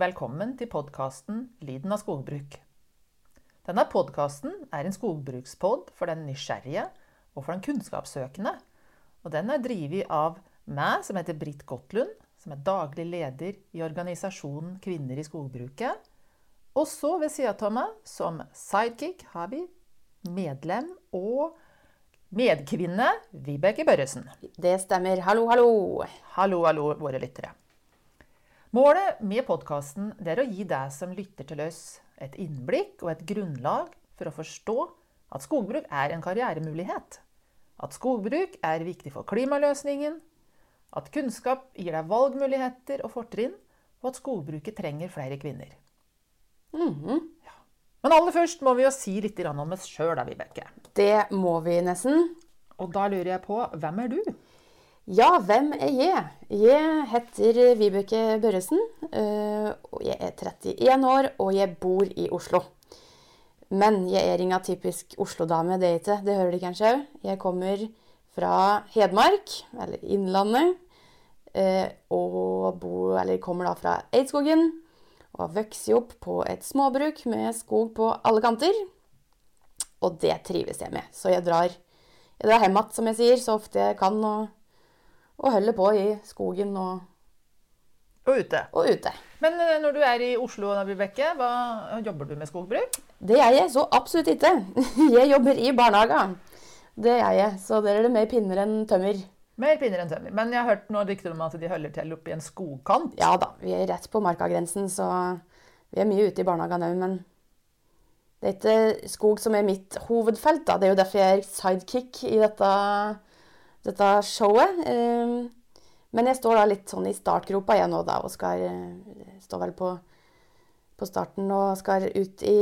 Og velkommen til podkasten Lyden av skogbruk. Denne podkasten er en skogbrukspod for den nysgjerrige og for den kunnskapssøkende. Og den er drevet av meg, som heter Britt Gottlund, som er daglig leder i organisasjonen Kvinner i skogbruket. Og så ved sida av meg, som sidekick, har vi medlem og medkvinne Vibeke Børresen. Det stemmer. Hallo, hallo. Hallo, hallo, våre lyttere. Målet med podkasten er å gi deg som lytter til oss, et innblikk og et grunnlag for å forstå at skogbruk er en karrieremulighet. At skogbruk er viktig for klimaløsningen. At kunnskap gir deg valgmuligheter og fortrinn. Og at skogbruket trenger flere kvinner. ja. Men aller først må vi jo si litt om oss sjøl, da, Vibeke. Det må vi nesten. Og da lurer jeg på, hvem er du? Ja, hvem er jeg? Jeg heter Vibeke Børresen. og Jeg er 31 år, og jeg bor i Oslo. Men jeg er inga typisk Oslo-dame, det er ikke. Det hører de kanskje òg. Jeg kommer fra Hedmark, eller Innlandet. øh, Og bor, kommer da fra Eidskogen. Og har vokst opp på et småbruk med skog på alle kanter. Og det trives jeg med. Så jeg drar, jeg drar hjem igjen, som jeg sier, så ofte jeg kan. og og holder på i skogen og, Og ute. og ute. Men eh, når du er i Oslo, da, Vibeke, hva jobber du med skogbruk? Det er jeg så absolutt ikke. Jeg jobber i barnehagen. Det er jeg, så der er det mer pinner enn tømmer. Mer pinner enn tømmer. Men jeg har hørt noen rykter om at de holder til oppi i en skogkant. Ja da, vi er rett på markagrensen, så vi er mye ute i barnehagen òg, men det er ikke skog som er mitt hovedfelt. da. Det er jo derfor jeg er sidekick i dette, dette showet. Eh, Men jeg står da litt sånn i startgropa jeg nå, da, og skal eh, stå vel på, på starten og skal ut i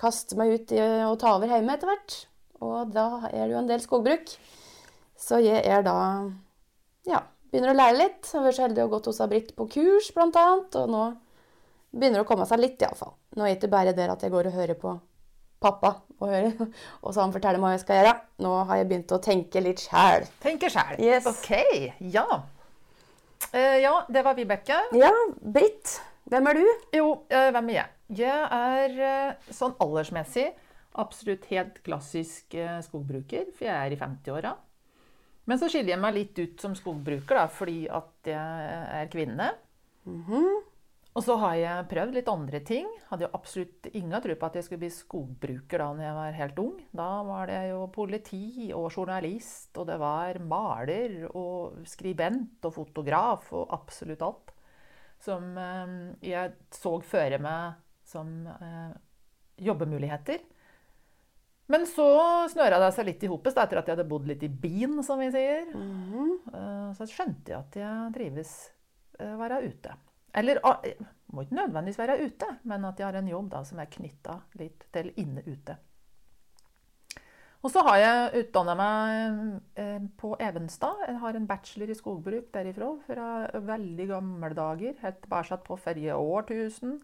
Kaste meg ut i å ta over hjemme etter hvert. Og da er det jo en del skogbruk. Så jeg er da ja, begynner å lære litt. Jeg har vært så heldig og gått hos Britt på kurs, blant annet. Og nå begynner det å komme seg litt, iallfall. Nå er det ikke bare der at jeg går og hører på pappa, og, høre. og så han forteller meg hva jeg skal gjøre. Nå har jeg begynt å tenke litt sjæl. Tenke sjæl. Yes. Ok, ja. Uh, ja, det var Vibeke. Ja, Britt, hvem er du? Jo, uh, hvem er jeg? Jeg er uh, sånn aldersmessig absolutt helt klassisk skogbruker, for jeg er i 50-åra. Men så skiller jeg meg litt ut som skogbruker da, fordi at jeg er kvinne. Og så har jeg prøvd litt andre ting. Hadde jo absolutt ingen tro på at jeg skulle bli skogbruker da når jeg var helt ung. Da var det jo politi og journalist, og det var maler og skribent og fotograf og absolutt alt. Som eh, jeg så føre meg som eh, jobbemuligheter. Men så snøra det seg litt i hopet etter at jeg hadde bodd litt i byen, som vi sier. Eh, Så skjønte jeg at jeg trives å være ute. Eller ah, må ikke nødvendigvis være ute, men at jeg har en jobb da, som er knytta litt til inne-ute. Og så har jeg utdanna meg eh, på Evenstad. Jeg har en bachelor i skogbruk derifra fra veldig gamle dager. Helt tilbake på forrige årtusen,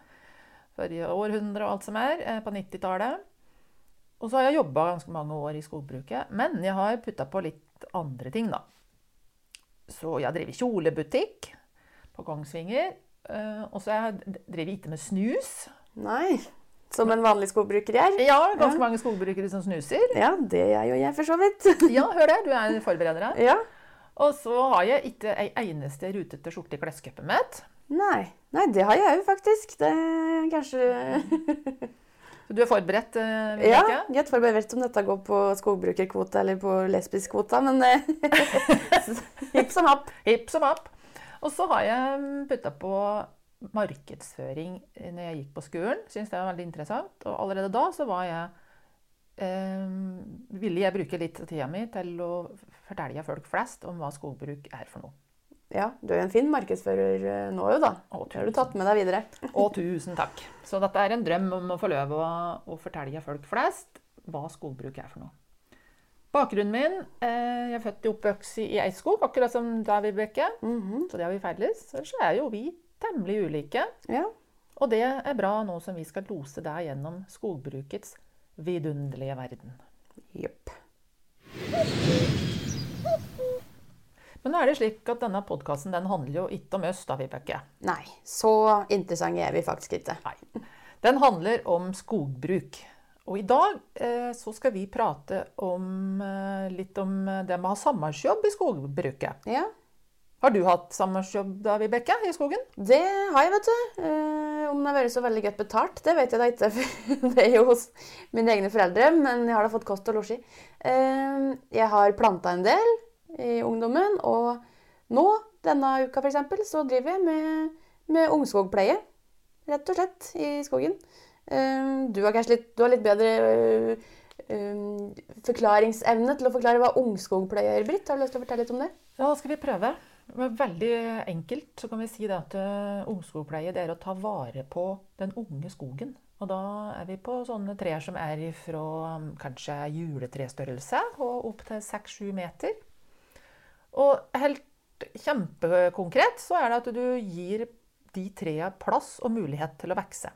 forrige århundre og alt som er, eh, på 90-tallet. Og så har jeg jobba ganske mange år i skogbruket, men jeg har putta på litt andre ting, da. Så jeg driver kjolebutikk på Kongsvinger. Eh, Og så har jeg drevet ikke med snus. Nei, som en vanlig skogbruker gjør. Ja, ganske mange skogbrukere som snuser. Ja, det er jo jeg for så vidt. Ja, hør det. du er forbereder her. Ja. Og så har jeg ikke ei eneste rutete skjorte i klescupet mitt. Nei. Nei, det har jeg òg, faktisk. Det er kanskje Så du er forberedt, Uh, Ja, jeg godt forberedt om dette går på skogbrukerkvota eller på lesbisk-kvota, men eh, hipp som happ. Hipp som happ. Og så har jeg putta på markedsføring når jeg gikk på skolen. Syns det var veldig interessant. Og allerede da så var jeg eh, ville jeg bruke litt av tida mi til å fortelle folk flest om hva skogbruk er for noe. Ja, du er en fin markedsfører eh, nå jo, da. Å, Det har du tatt med deg videre. Og tusen takk. Så dette er en drøm om å få lov å, å fortelle folk flest hva skogbruk er for noe. Bakgrunnen min eh, Jeg er født og oppvokst i Eidskog, akkurat som deg, Vibeke. Mhm. Så det har vi felles. Ellers så er jo vi temmelig ulike. Ja. Og det er bra nå som vi skal lose deg gjennom skogbrukets vidunderlige verden. Jepp. Men nå er det slik at denne podkasten den handler jo ikke om oss, da, Vibeke. Nei, så interessante er vi faktisk ikke. Nei. Den handler om skogbruk. Og i dag eh, så skal vi prate om, eh, litt om det med å ha samarbeidsjobb i skogbruket. Ja, Har du hatt samarbeidsjobb da, Vibeke, i skogen? det har jeg, vet du. Eh, om det har vært så veldig godt betalt, det vet jeg da ikke. for Det er jo hos mine egne foreldre, men jeg har da fått kost og losji. Eh, jeg har planta en del i ungdommen, og nå, denne uka f.eks., så driver jeg med, med ungskogpleie. Rett og slett, i skogen. Eh, du har kanskje litt, har litt bedre eh, eh, forklaringsevne til å forklare hva ungskogpleie gjør. Britt. Har du lyst til å fortelle litt om det? Ja, da skal vi prøve. Veldig enkelt. Så kan vi si at uh, ungskogpleie det er å ta vare på den unge skogen. Og da er vi på sånne trær som er fra um, kanskje juletrestørrelse og opp til 6-7 meter. Og helt kjempekonkret så er det at du gir de trærne plass og mulighet til å vokse.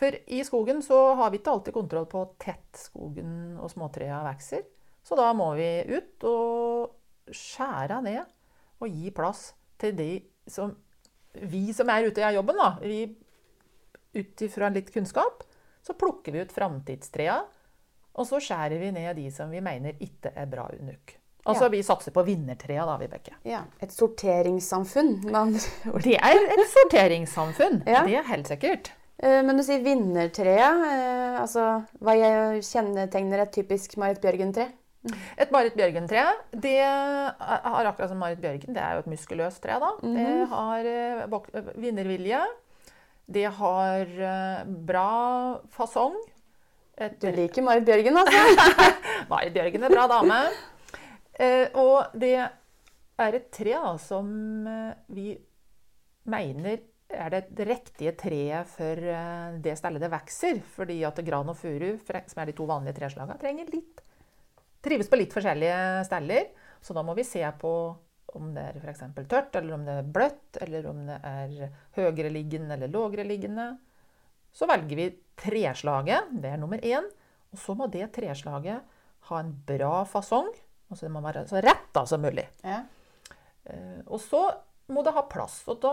For i skogen så har vi ikke alltid kontroll på tett skogen og småtrærne vokser. Så da må vi ut og skjære ned og gi plass til de som Vi som er ute i jobben, da. Vi, ut ifra litt kunnskap, så plukker vi ut framtidstrea. Og så skjærer vi ned de som vi mener ikke er bra nok. Altså Ja. vi satser på vinnertrea, da, Vibeke. Ja, Et sorteringssamfunn. Man... Det er et sorteringssamfunn. Ja. Det er helt sikkert. Eh, Men du sier vinnertreet. eh, Altså, hva kjennetegner et typisk Marit Bjørgen-tre? Et Marit Bjørgen-tre det har akkurat som Marit Bjørgen, det er jo et muskuløst tre. da. Det har eh, vinnervilje. Det har bra fasong. Et, Du liker Marit Bjørgen, altså? Marit Bjørgen er bra dame. Og det er et tre da, som vi mener er det det riktige treet for eh, det stedet det vokser. Fordi at gran og furu, som er de to vanlige treslagene, trenger litt Trives på litt forskjellige steder. Så da må vi se på om det er f.eks. tørt, eller om det er bløtt, eller om det er høyereliggende eller lågereliggende. Så velger vi treslaget. Det er nummer én. Og så må det treslaget ha en bra fasong. Altså det må være så rett da som mulig. Ja. Eh, Og så må det ha plass. Og, da,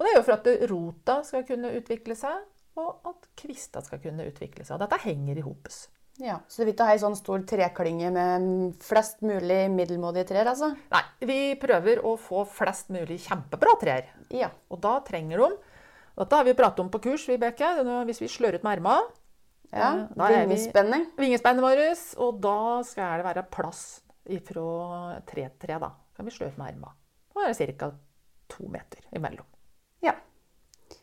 og det er jo for at rota skal kunne utvikle seg, og at kvista skal kunne utvikle seg. Og dette henger i hopes. ja. Så du vil ikke ha ei sånn stor treklynge med flest mulig middelmådige trær, altså? Nei, vi prøver å få flest mulig kjempebra trær. Ja. Og da trenger de Dette har vi pratet om på kurs, Vibeke. Hvis vi slår ut med ermene, ja. da er vi- Vingespenning. vingespennet vårt, og da skal det være plass fra tre til tre. Da kan vi slå ut med ermene. Da er det ca. to meter imellom.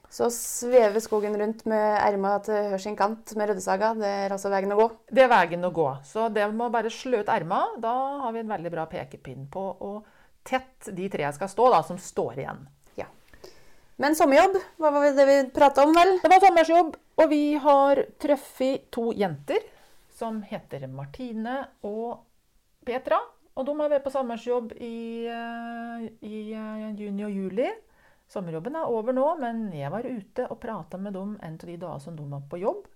Så sveve skogen rundt med erma til hver sin kant med ryddesaga, det er altså veien å gå. Det er veien å gå. Så det med å bare slø ut erma. da har vi en veldig bra pekepinn på å tett de tre skal stå, da, som står igjen. Ja. Men sommerjobb, hva var det vi prata om, vel? Det var sommersjobb, og vi har truffet to jenter som heter Martine og Petra. Og de har vært på sommersjobb i, eh, i eh, juni og juli. Sommerjobben er over nå, men jeg var ute og prata med dem en av de dagene som de var på jobb.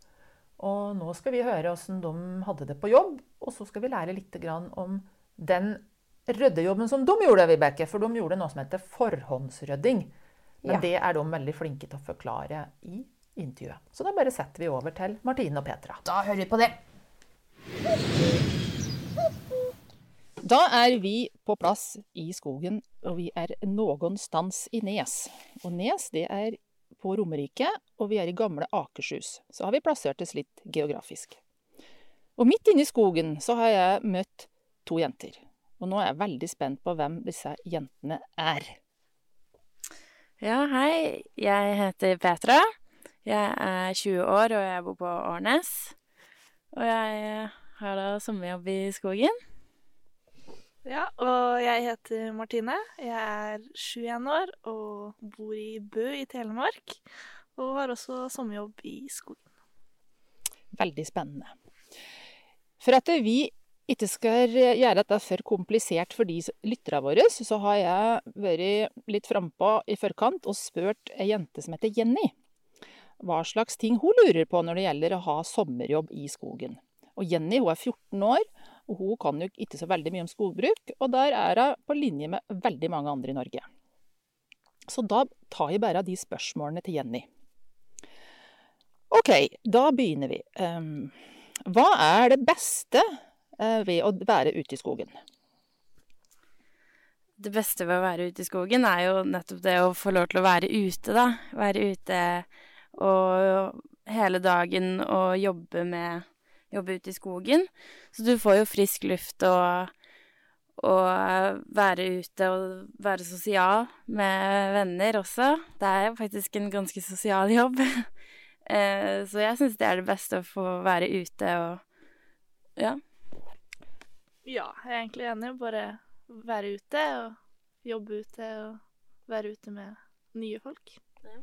Og nå skal vi høre hvordan de hadde det på jobb, og så skal vi lære litt om den ryddejobben som de gjorde, Vibeke. For de gjorde noe som heter forhåndsrydding. Men Ja. det er de veldig flinke til å forklare i intervjuet. Så da bare setter vi over til Martine og Petra. Da hører vi på det. Da er vi på plass i skogen, og vi er någonstans i Nes. Og Nes det er på Romerike, og vi er i gamle Akershus. Så har vi plassert oss litt geografisk. Og midt inne i skogen så har jeg møtt to jenter. Og nå er jeg veldig spent på hvem disse jentene er. Ja, hei. Jeg heter Petra. Jeg er 20 år, og jeg bor på Årnes. Og jeg har da sommerjobb i skogen. Ja, og jeg heter Martine. Jeg er 21 år og bor i Bø i Telemark. Og har også sommerjobb i skogen. Veldig spennende. For at vi ikke skal gjøre dette for komplisert for de lytterne våre, så har jeg vært litt frampå i forkant og spurt ei jente som heter Jenny hva slags ting hun lurer på når det gjelder å ha sommerjobb i skogen. Og Jenny hun er 14 år, og hun kan jo ikke så veldig mye om skogbruk, og der er hun på linje med veldig mange andre i Norge. Så da tar jeg bare de spørsmålene til Jenny. OK, da begynner vi. Um, hva er det beste uh, ved å være ute i skogen? Det beste ved å være ute i skogen er jo nettopp det å få lov til å være ute, da. Være ute og hele dagen og jobbe med Jobbe ute i skogen. Så du får jo frisk luft og, og være ute og være sosial med venner også. Det er jo faktisk en ganske sosial jobb. Eh, så jeg syns det er det beste å få være ute og ja. Ja, jeg er egentlig enig. Bare være ute og jobbe ute og være ute med nye folk. Ja.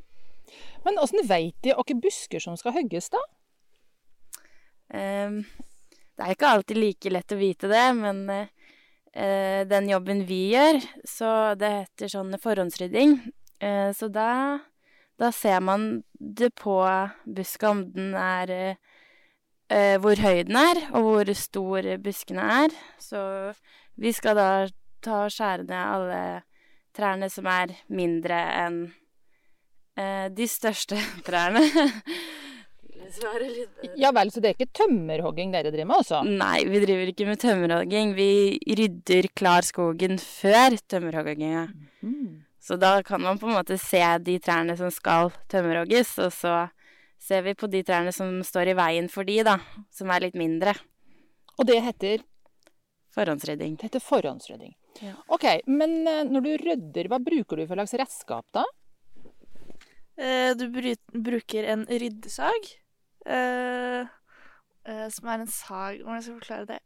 Men åssen veit de hvilke busker som skal hogges, da? Um, det er ikke alltid like lett å vite det, men uh, den jobben vi gjør, så det heter sånn forhåndsrydding. Uh, så da, da, ser man det på buska om den er uh, Hvor høy den er, og hvor stor buskene er. Så vi skal da ta og skjære ned alle trærne som er mindre enn Eh, de største trærne. Ja vel, så det er ikke tømmerhogging dere driver med, altså? Nei, vi driver ikke med tømmerhogging. Vi rydder klar skogen før tømmerhogginga. Mm. Så da kan man på en måte se de trærne som skal tømmerhogges, og så ser vi på de trærne som står i veien for de, da, som er litt mindre. Og det heter? Forhåndsrydding. Det heter forhåndsrydding. Ja. Ok, men eh, når du rydder, hva bruker du for slags redskap da? Eh, du bruker en ryddesag, eh, som er en sag Hvordan skal jeg forklare det?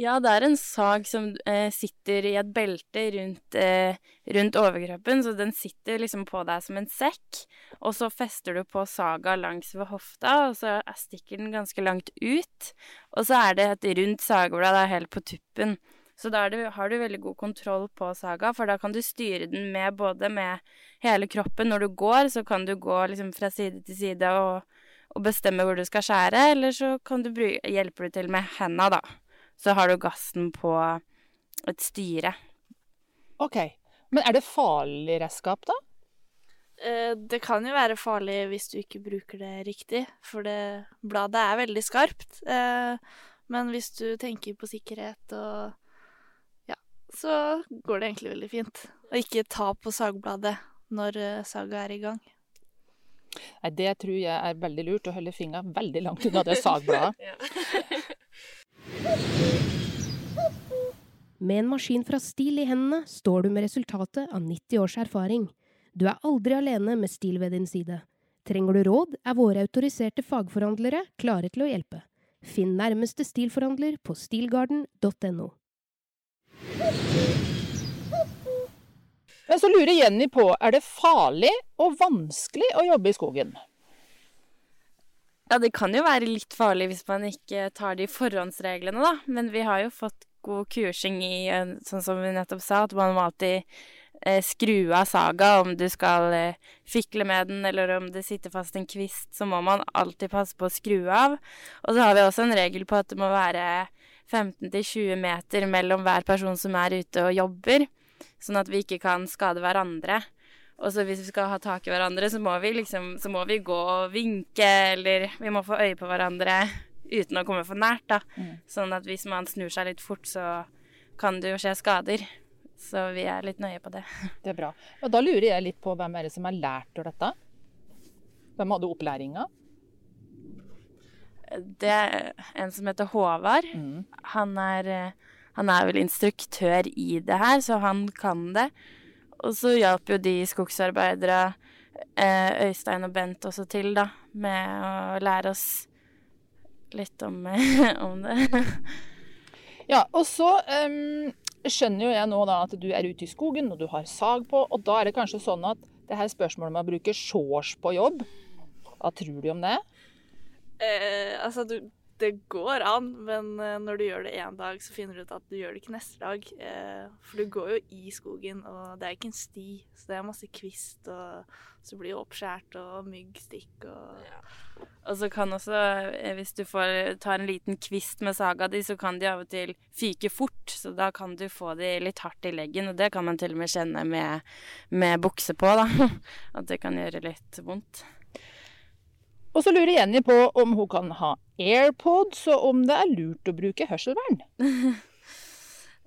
Ja, det er en sag som sitter i et belte rundt, rundt, overkroppen, så den sitter liksom på deg som en sekk. Og så fester du på saga langs ved hofta, og så stikker den ganske langt ut. Og så er det et rundt sagblad helt på tuppen. Så da du, har du veldig god kontroll på saga, for da kan du styre den med både med hele kroppen. Når du går, så kan du gå liksom fra side til side og, og bestemme hvor du skal skjære, eller så kan du bruke, hjelper du til med henda, da. Så har du gassen på et styre. OK. Men er det farlig redskap, da? Eh, det kan jo være farlig hvis du ikke bruker det riktig, for det bladet er veldig skarpt. Eh, men hvis du tenker på sikkerhet og så går det egentlig veldig fint. Og ikke ta på sagbladet når uh, saga er i gang. Nei, det tror jeg er veldig lurt, å holde fingra veldig langt unna det sagbladet. med en maskin fra Stil i hendene står du med resultatet av 90 års erfaring. Du er aldri alene med Stil ved din side. Trenger du råd, er våre autoriserte fagforhandlere klare til å hjelpe. Finn nærmeste stilforhandler på stilgarden.no. Men så lurer Jenny på, er det farlig og vanskelig å jobbe i skogen? Ja, det kan jo være litt farlig hvis man ikke tar de forhåndsreglene, da. Men vi har jo fått god kursing i, eh, sånn som vi nettopp sa, at man må alltid eh, skru av saga om du skal eh, fikle med den, eller om det sitter fast en kvist, så må man alltid passe på å skru av. Og så har vi også en regel på at det må være 15-20 meter mellom hver person som er ute og jobber, sånn at vi ikke kan skade hverandre. Og så hvis vi skal ha tak i hverandre, så må vi liksom Så må vi gå og vinke, eller vi må få øye på hverandre uten å komme for nært, da. Mm. Sånn at hvis man snur seg litt fort, så kan det jo skje skader. Så vi er litt nøye på det. Det er bra. Og da lurer jeg litt på hvem er det som har lært dette? Hvem hadde opplæringa? Det er en som heter Håvard. Mm. Han, er, han er vel instruktør i det her, så han kan det. Og så hjalp jo de skogsarbeidere, eh, Øystein og Bent, også til, da, med å lære oss litt om, om det. Ja, og så um, skjønner jo jeg nå da at du er ute i skogen, og du har sag på, og da er det kanskje sånn at det her spørsmålet med å bruke shorts på jobb, hva tror du om det? Eh, altså, du, det går an, men eh, når du gjør det én dag, så finner du ut at du gjør det ikke neste dag. Eh, for du går jo i skogen, og det er ikke en sti, så det er masse kvist, og så blir det oppskåret, og myggstikk og Og så kan også, eh, hvis du får, tar en liten kvist med saga di, så kan de av og til fyke fort. Så da kan du få de litt hardt i leggen, og det kan man til og med kjenne med, med bukse på, da. At det kan gjøre litt vondt. Og så lurer Jenny på om hun kan ha AirPods, og om det er lurt å bruke hørselvern.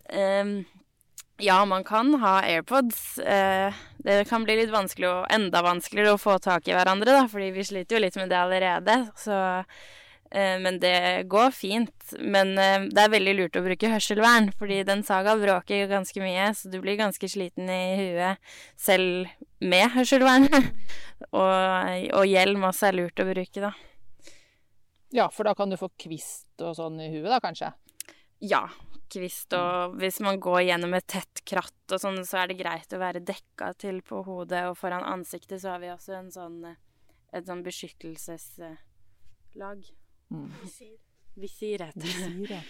um, ja, man kan ha AirPods. Uh, det kan bli litt vanskelig og enda vanskeligere å få tak i hverandre, da, fordi vi sliter jo litt med det allerede. Så, uh, men det går fint. Men uh, det er veldig lurt å bruke hørselvern, fordi den saga bråker ganske mye, så du blir ganske sliten i huet selv med hørselvern. og, og hjelm også er lurt å bruke, da. Ja, for da kan du få kvist og sånn i huet, da kanskje? Ja, kvist og hvis man går gjennom et tett kratt og sånn, så er det greit å være dekka til på hodet, og foran ansiktet så har vi også en sånn et sånn beskyttelseslag. Mm. Visir heter det. Visir, ja.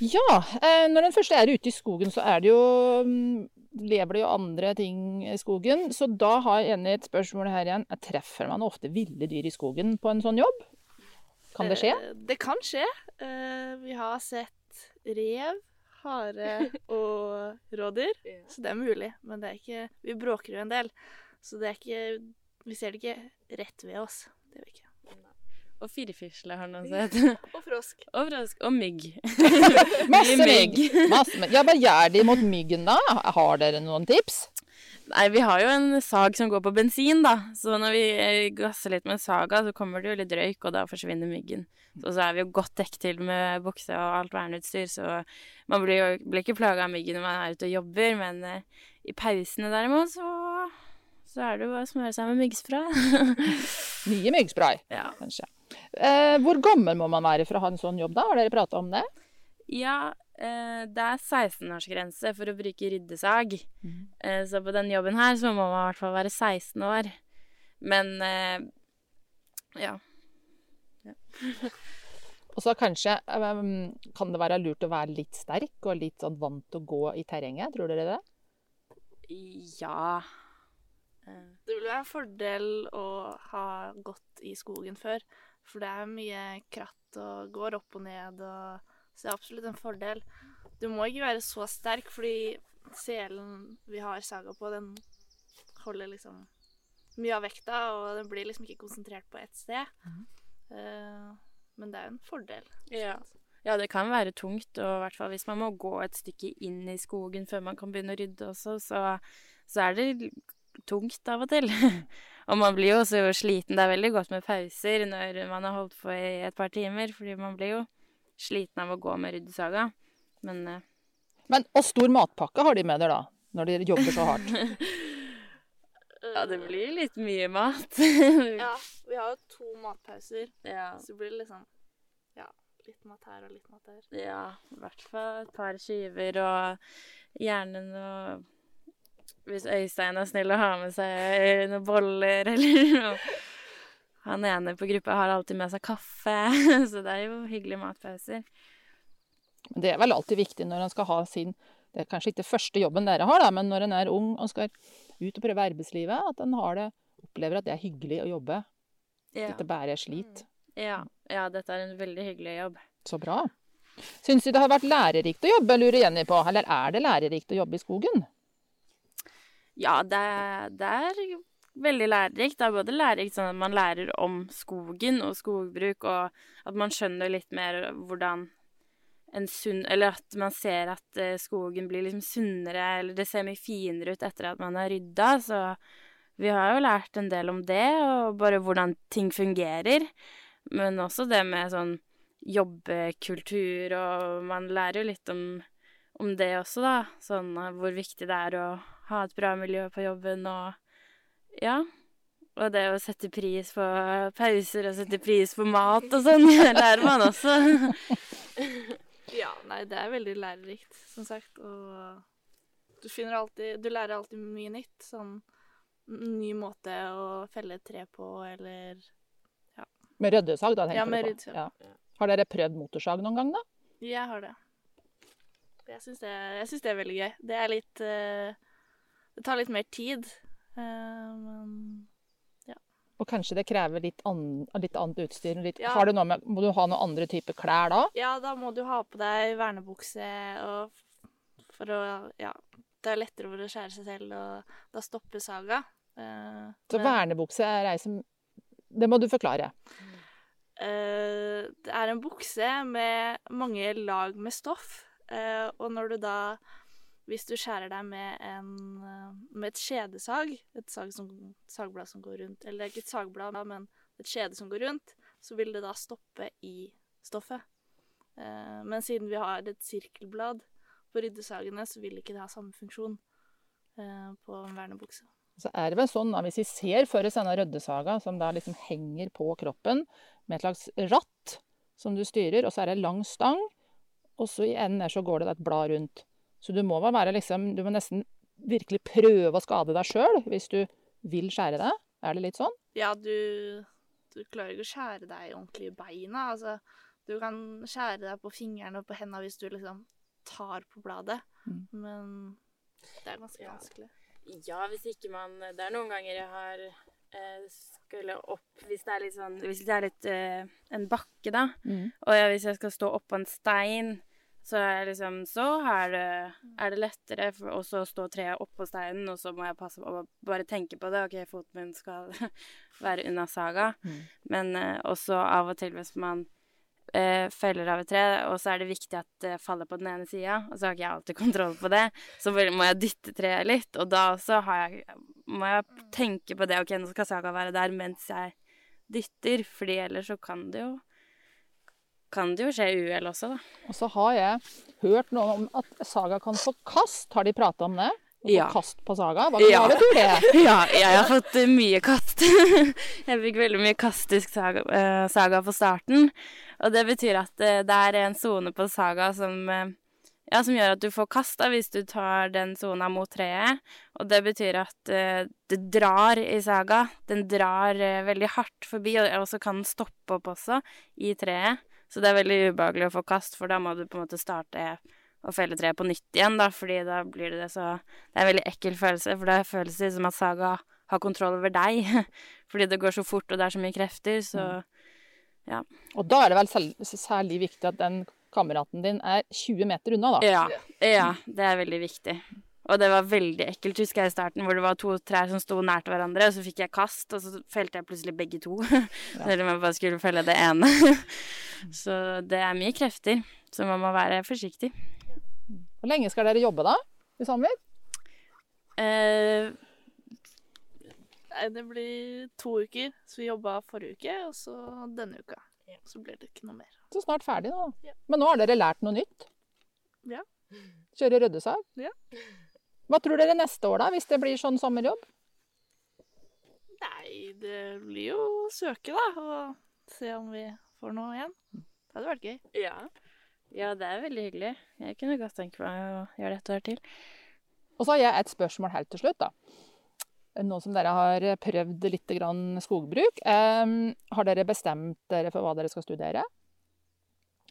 Ja, eh, når den første er ute i skogen, så er det jo mm, lever det jo andre ting i skogen. Så da har jeg et spørsmål her igjen. Treffer man ofte ville dyr i skogen på en sånn jobb? Kan det skje? Eh, det kan skje. Eh, vi har sett rev, hare og rådyr, så det er mulig. Men det er ikke Vi bråker jo en del, så det er ikke Vi ser det ikke rett ved oss. Det gjør vi ikke. Og firfisle har noen sett. Og frosk. Og frosk. Og mygg. Masse mygg! Masse mygg. Ja, Hva gjør de mot myggen da? Har dere noen tips? Nei, vi har jo en sag som går på bensin, da. Så når vi eh, gasser litt med saga, så kommer det jo litt røyk, og da forsvinner myggen. Så, så er vi jo godt dekket til med bukse og alt verneutstyr, så man blir jo blir ikke plaga av myggen når man er ute og jobber, men eh, i pausene derimot, så, så er det jo bare å smøre seg med myggspray. Mye myggspray, ja. kanskje. Eh, hvor gammel må man være for å ha en sånn jobb, da? Har dere prata om det? Ja, eh, det er 16-årsgrense for å bruke ryddesag. Mm. Eh, så på den jobben her så må man i hvert fall være 16 år. Men eh, ja. Og så kanskje kan det være lurt å være litt sterk og litt sånn vant til å gå i terrenget. Tror dere det? Ja. Eh, Det vil være en fordel å ha gått i skogen før, for det er mye kratt og går opp og ned, og, så det er absolutt en fordel. Du må ikke være så sterk, fordi selen vi har saga på, den holder liksom mye av vekta, og den blir liksom ikke konsentrert på ett sted. Eh, men det er jo en fordel. Ja. ja, det kan være tungt, og i hvert fall hvis man må gå et stykke inn i skogen før man kan begynne å rydde også, så, så er det tungt av og til. og man blir jo også sliten. Det er veldig godt med pauser når man har holdt på i et par timer, fordi man blir jo sliten av å gå med ryddesaga. Men uh... Men, og stor matpakke har de med dere da, når de jobber så hardt. ja, det blir litt mye mat. Ja, vi har jo to matpauser, ja. så blir det liksom ja, litt mat her og litt mat der. Ja, i hvert fall et par skiver, og gjerne noe Hvis Øystein er snill og har med seg noen boller eller noe. Han ene på gruppa har alltid med seg kaffe, så det er jo hyggelige matpauser. Men det er vel alltid viktig når en skal ha sin Det er kanskje ikke første jobben dere har, da, men når en er ung og skal ut og prøve arbeidslivet, at en har det, opplever at det er hyggelig å jobbe. Ja. Dette bare er slit. Ja. ja, dette er en veldig hyggelig jobb. Så bra. Syns du det har vært lærerikt å jobbe, lurer Jenny på. Eller er det lærerikt å jobbe i skogen? Ja, det, det er veldig lærerikt. Det er både lærerikt sånn at man lærer om skogen og skogbruk, og at man skjønner litt mer hvordan en sunn Eller at man ser at eh, skogen blir liksom sunnere, eller det ser mye finere ut etter at man har rydda. Så vi har jo lært en del om det, og bare hvordan ting fungerer. Men også det med sånn jobbekultur, og man lærer jo litt om, om det også, da. Sånn eh, hvor viktig det er å ha et bra miljø på jobben og Ja. Og det å sette pris på pauser og sette pris på mat og sånn, lærer man også. Ja, nei, det er veldig lærerikt, som sagt. Og du finner alltid Du lærer alltid mye nytt. Sånn ny måte å felle et tre på, eller ja. Med røddesag, da, tenker Ja, du med på. røddesag. Ja. Har dere prøvd motorsag noen gang, da? Jeg har det. Jeg syns det, det er veldig gøy. Det er litt eh, Det tar litt mer tid. men ja. Og kanskje det krever litt, an, litt annet utstyr? Litt, Ja. har du med, må du ha noen andre typer klær da? ja, da må du ha på deg vernebukse og for å Ja. Det er lettere for å skjære seg selv, og da stopper saga. Eh, Så men- vernebukse er ei som Det må du forklare. Eh, det er en bukse med mange lag med stoff, eh, og når du da Hvis du skjærer deg med, en, eh, med et skjedesag, et sag som, sagblad som går rundt Eller ikke et sagblad, men et skjede som går rundt, så vil det da stoppe i stoffet. Eh, men siden vi har et sirkelblad på ryddesagene, så vil ikke det ha samme funksjon eh, på en vernebukse. Så er det vel sånn at Hvis vi ser for oss denne røddesaga som da liksom henger på kroppen med et slags ratt som du styrer, og så er det en lang stang, og så i enden der så går det et blad rundt. Så du må vel være liksom Du må nesten virkelig prøve å skade deg sjøl hvis du vil skjære deg. Er det litt sånn? Ja, du, du klarer ikke å skjære deg ordentlig i beina. Altså, du kan skjære deg på fingrene og på hendene hvis du liksom tar på bladet. Mm. Men det er ganske Ja. vanskelig. Ja, hvis ikke man Det er noen ganger jeg har eh, skulle opp Hvis det er litt sånn Hvis det er litt eh, en bakke, da. Og jeg, hvis jeg skal stå oppå en stein, så liksom Så er det, er det lettere for også å stå treet oppå steinen, og så må jeg passe på å bare tenke på det. OK, foten min skal være unna saga. Mm. Men eh, også av og til hvis man eh, feller av et tre, og så er det viktig at det faller på den ene sida, og så har ikke jeg alltid kontroll på det, så må jeg dytte treet litt, og da også har jeg, må jeg tenke på det. OK, nå skal saga være der mens jeg dytter, fordi ellers så kan det jo kan det jo skje uhell også, da. Og så har jeg hørt noe om at Saga kan få kast. Har de prata om det? Å få kast på Saga? Hva, Ja. betyr det? Ja, jeg har fått eh, mye kast. jeg fikk veldig mye kastisk saga, eh, saga på starten. Og det betyr at eh, det er en sone på saga som, ja, som gjør at du får kast da, hvis du tar den sona mot treet. Og det betyr at det drar i saga. Den drar veldig hardt forbi, og så kan den stoppe opp også i treet. Så det er veldig ubehagelig å få kast, for da må du på en måte starte å felle treet på nytt igjen, da, fordi da blir det så Det er en veldig ekkel følelse, for det føles det som at Saga har kontroll over deg. Fordi det går så fort, og det er så mye krefter, så ja. Og da er det vel særlig viktig at den kameraten din er 20 meter unna, da. ja, ja, det er veldig viktig. Og det var veldig ekkelt, husker jeg i starten, hvor det var to trær som sto nært hverandre, og så fikk jeg kast, og så felte jeg plutselig begge to. Selv om jeg bare skulle felle det ene. så det er mye krefter, så man må være forsiktig. Hvor lenge skal dere jobbe da? I sommer? Eh, Nei, det blir to uker. Så vi jobba forrige uke, og så denne uka. Så blir det ikke noe mer. Så snart ferdig nå. Ja. Men nå har dere lært noe nytt? Ja. Kjøre røddesag? Ja. Hva tror dere neste år, da, hvis det blir sånn sommerjobb? Nei, det blir jo å søke, da, og se om vi får noe igjen. Det hadde vært gøy. ja. ja, det er veldig hyggelig. Jeg kunne godt tenke meg å gjøre dette her til. Og så har jeg et spørsmål helt til slutt, da. Nå som dere har prøvd litt grann skogbruk, em, har dere bestemt dere for hva dere skal studere?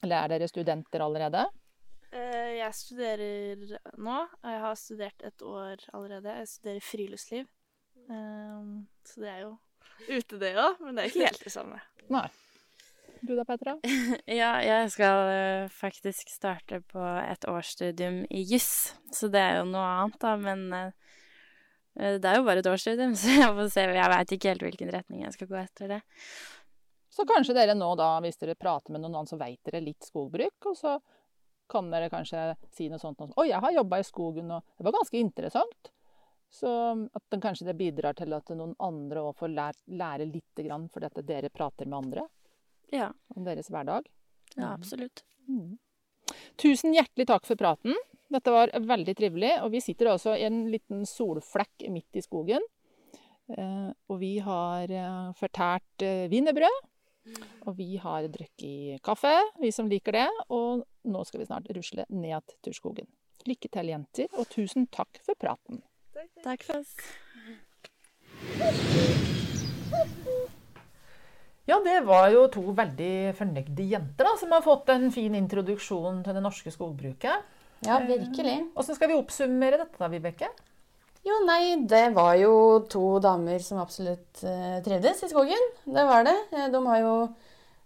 Eller er dere studenter allerede? Eh, Jeg studerer nå. Jeg har studert et år allerede. Jeg studerer friluftsliv. Um, Så det er jo ute, det òg, men det er ikke helt det samme. Nei. Du da, Petra? Ja, jeg skal eh, faktisk starte på et årsstudium i juss, så det er jo noe annet, da. Men eh, det er jo bare et årsstudium, så jeg får se. Jeg veit ikke helt hvilken retning jeg skal gå etter det. Så kanskje dere nå da, hvis dere prater med noen annen, så veit dere litt skogbruk, og så kan dere kanskje si noe sånt som Å, jeg har jobba i skogen, og det var ganske interessant. Så at den kanskje det bidrar til at noen andre òg får lære, lære lite grann fordi at dere prater med andre Ja, om deres hverdag. ja absolutt. Mm. Tusen hjertelig takk for praten. Dette var veldig trivelig. Og vi sitter også i en liten solflekk midt i skogen. Eh, og vi har eh, fortært eh, wienerbrød. Og vi har drukket kaffe, vi som liker det. Og nå skal vi snart rusle ned til skogen. Lykke til, jenter, og tusen takk for praten. Takk for oss. Ja, det var jo to veldig fornøyde jenter da, som har fått en fin introduksjon til det norske skogbruket. Ja, virkelig. Hvordan skal vi oppsummere dette, da, Vibeke? Jo, nei, det var jo to damer som absolutt eh, trivdes i skogen. Det var det. Eh, De har jo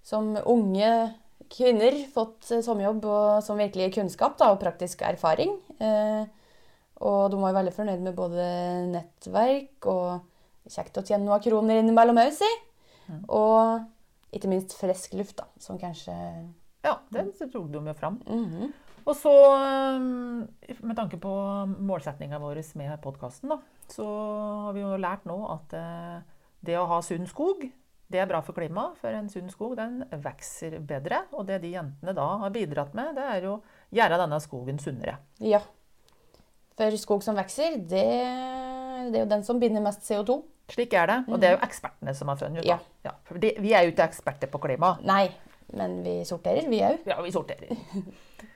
som unge kvinner fått eh, sommerjobb og som virkelig kunnskap da, og praktisk erfaring. Eh, og de var jo veldig fornøyd med både nettverk og kjekt å tjene noen kroner innimellom òg, si. Og ikke minst frisk luft, da, som kanskje Ja, det tok de jo fram. Mhm. Og så, um, med tanke på målsettinga vår med podkasten, så har vi jo lært nå at eh, det å ha sunn skog, det er bra for klimaet. For en sunn skog den vokser bedre. Og det de jentene da har bidratt med, det er jo å gjøre denne skogen sunnere. Ja. For skog som vokser, det, det er jo den som binder mest CO2. Slik er det. Og det er jo ekspertene som har funnet ut. Ja. Ja, for de, vi er jo ikke eksperter på klima. Nei, men vi sorterer, vi òg. Ja, vi sorterer.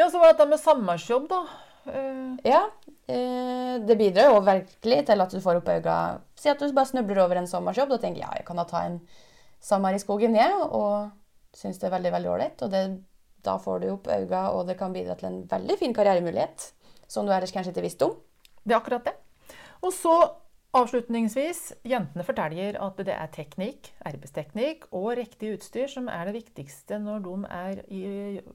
Ja, så var det dette med samværsjobb, da. Uh... Ja, Uh, det bidrar jo virkelig til at du får opp øynene. Si at du bare snubler over en sommerjobb, da tenker jeg ja, jeg kan da ta en sommer i skogen, jeg, og syns det er veldig veldig ålreit. Og det, da får du opp øynene, og det kan bidra til en veldig fin karrieremulighet. Som du ellers kanskje ikke visste om. Det er akkurat det. Og så avslutningsvis, jentene forteller at det er teknikk, arbeidsteknikk og riktig utstyr som er det viktigste når de er i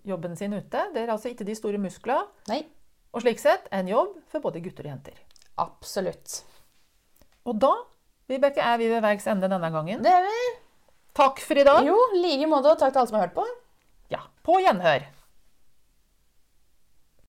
jobben sin ute. Det er altså ikke de store musklene. Nei, Og slik sett en jobb for både gutter og jenter. absolutt. Og da, Vibeke, er vi ved verks ende denne gangen. Det er vi. Takk for i dag. Jo, like måte, og takk til alle som har hørt på. Ja, på gjenhør.